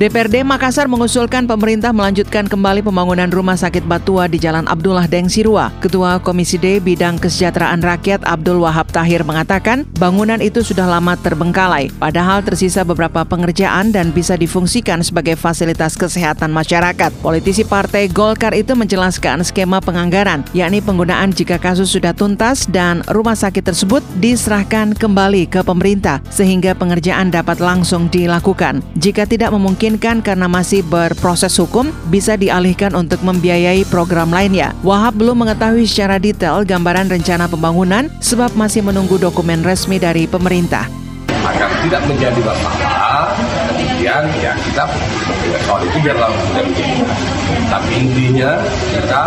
DPRD Makassar mengusulkan pemerintah melanjutkan kembali pembangunan rumah sakit Batua di Jalan Abdullah Deng Sirua. Ketua Komisi D Bidang Kesejahteraan Rakyat Abdul Wahab Tahir mengatakan bangunan itu sudah lama terbengkalai, padahal tersisa beberapa pengerjaan dan bisa difungsikan sebagai fasilitas kesehatan masyarakat. Politisi Partai Golkar itu menjelaskan skema penganggaran, yakni penggunaan jika kasus sudah tuntas dan rumah sakit tersebut diserahkan kembali ke pemerintah sehingga pengerjaan dapat langsung dilakukan. Jika tidak memungkinkan karena masih berproses hukum bisa dialihkan untuk membiayai program lainnya. Wahab belum mengetahui secara detail gambaran rencana pembangunan sebab masih menunggu dokumen resmi dari pemerintah. Agar tidak menjadi masalah, kemudian ya kita soal itu biar langsung Tapi intinya kita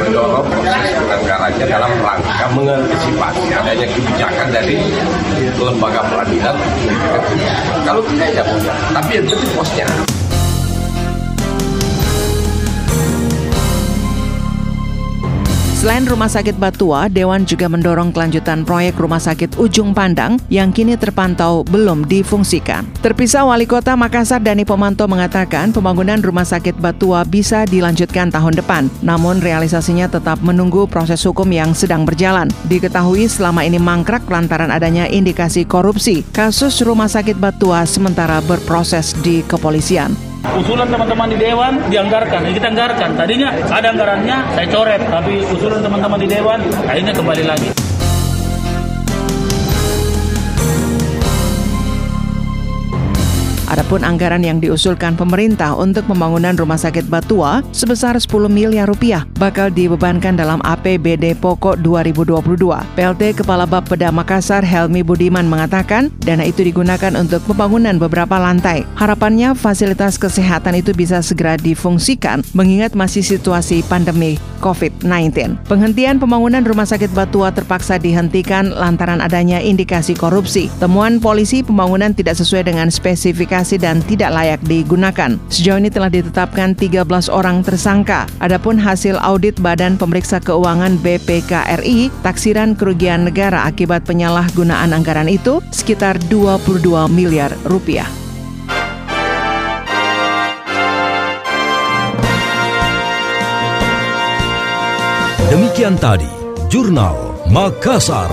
mendorong proses penganggarannya dalam rangka mengantisipasi adanya kebijakan dari lembaga peradilan. Kalau tidak ya tapi yang penting posnya. Selain Rumah Sakit Batua, Dewan juga mendorong kelanjutan proyek Rumah Sakit Ujung Pandang yang kini terpantau belum difungsikan. Terpisah Wali Kota Makassar Dani Pomanto mengatakan pembangunan Rumah Sakit Batua bisa dilanjutkan tahun depan, namun realisasinya tetap menunggu proses hukum yang sedang berjalan. Diketahui selama ini mangkrak lantaran adanya indikasi korupsi. Kasus Rumah Sakit Batua sementara berproses di kepolisian. Usulan teman-teman di Dewan dianggarkan, kita anggarkan. Tadinya ada anggarannya, saya coret, tapi usulan teman-teman di Dewan akhirnya kembali lagi. Adapun anggaran yang diusulkan pemerintah untuk pembangunan rumah sakit Batua sebesar 10 miliar rupiah bakal dibebankan dalam APBD pokok 2022. PLT Kepala Bapeda Makassar Helmi Budiman mengatakan dana itu digunakan untuk pembangunan beberapa lantai. Harapannya fasilitas kesehatan itu bisa segera difungsikan mengingat masih situasi pandemi COVID-19. Penghentian pembangunan rumah sakit Batua terpaksa dihentikan lantaran adanya indikasi korupsi. Temuan polisi pembangunan tidak sesuai dengan spesifikasi dan tidak layak digunakan. Sejauh ini telah ditetapkan 13 orang tersangka. Adapun hasil audit Badan Pemeriksa Keuangan BPKRI, taksiran kerugian negara akibat penyalahgunaan anggaran itu sekitar 22 miliar rupiah. Demikian tadi, Jurnal Makassar.